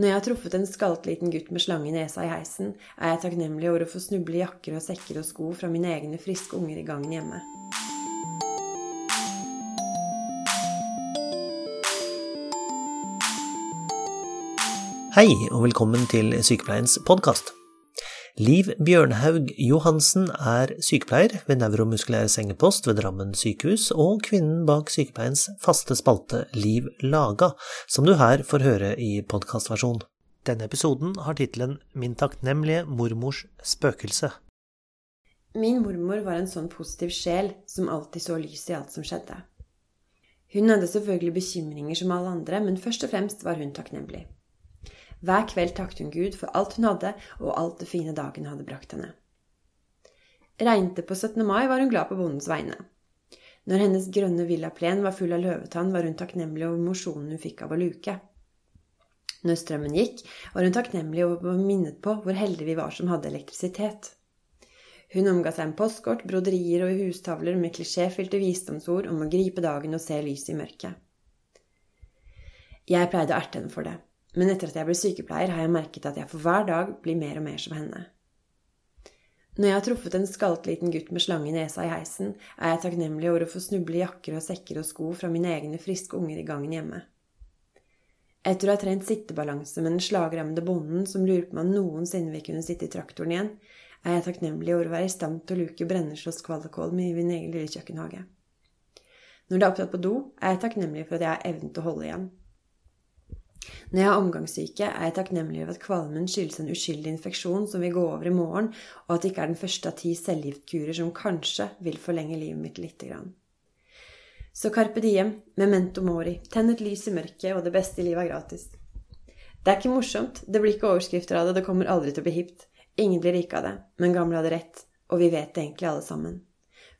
Når jeg har truffet en skallet liten gutt med slange i nesa i heisen, er jeg takknemlig over å få snuble jakker og sekker og sko fra mine egne friske unger i gangen hjemme. Hei, og velkommen til Sykepleiens podkast. Liv Bjørnhaug Johansen er sykepleier ved neuromuskulær sengepost ved Drammen sykehus, og kvinnen bak sykepleiens faste spalte Liv Laga, som du her får høre i podkastversjon. Denne episoden har tittelen Min takknemlige mormors spøkelse. Min mormor var en sånn positiv sjel som alltid så lys i alt som skjedde. Hun hadde selvfølgelig bekymringer som alle andre, men først og fremst var hun takknemlig. Hver kveld takket hun Gud for alt hun hadde, og alt det fine dagen hadde brakt henne. Regnet det på 17. mai, var hun glad på bondens vegne. Når hennes grønne villaplen var full av løvetann, var hun takknemlig over mosjonen hun fikk av å luke. Når strømmen gikk, var hun takknemlig over minnet på hvor heldige vi var som hadde elektrisitet. Hun omga seg med postkort, broderier og hustavler med klisjéfylte visdomsord om å gripe dagen og se lyset i mørket. Jeg pleide å erte henne for det, men etter at jeg ble sykepleier, har jeg merket at jeg for hver dag blir mer og mer som henne. Når jeg har truffet en skallet liten gutt med slange i nesa i heisen, er jeg takknemlig over å få snuble jakker og sekker og sko fra mine egne friske unger i gangen hjemme. Etter å ha trent sittebalanse med den slagrammede bonden som lurer på om han noensinne vil kunne sitte i traktoren igjen, er jeg takknemlig over å være i stand til å luke brennesloskvalekål med i min egen lille kjøkkenhage. Når det er opptatt på do, er jeg takknemlig for at jeg har evnen til å holde igjen. Når jeg har omgangssyke, er jeg takknemlig over at kvalmen skyldes en uskyldig infeksjon som vil gå over i morgen, og at det ikke er den første av ti cellegiftkurer som kanskje vil forlenge livet mitt lite grann. Så carpe diem, memento mori, tenn et lys i mørket, og det beste i livet er gratis. Det er ikke morsomt, det blir ikke overskrifter av det, det kommer aldri til å bli hipt. Ingen blir rike av det, men gamle hadde rett, og vi vet det egentlig alle sammen.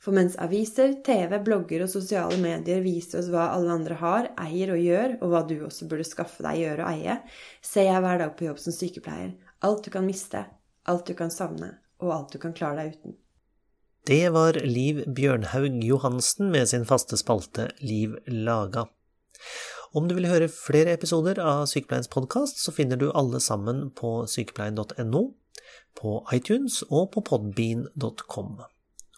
For mens aviser, TV, blogger og sosiale medier viser oss hva alle andre har, eier og gjør, og hva du også burde skaffe deg, gjøre og eie, ser jeg hver dag på jobb som sykepleier. Alt du kan miste, alt du kan savne, og alt du kan klare deg uten. Det var Liv Bjørnhaug Johansen med sin faste spalte Liv laga. Om du vil høre flere episoder av Sykepleiens podkast, så finner du alle sammen på sykepleien.no, på iTunes og på podbean.com.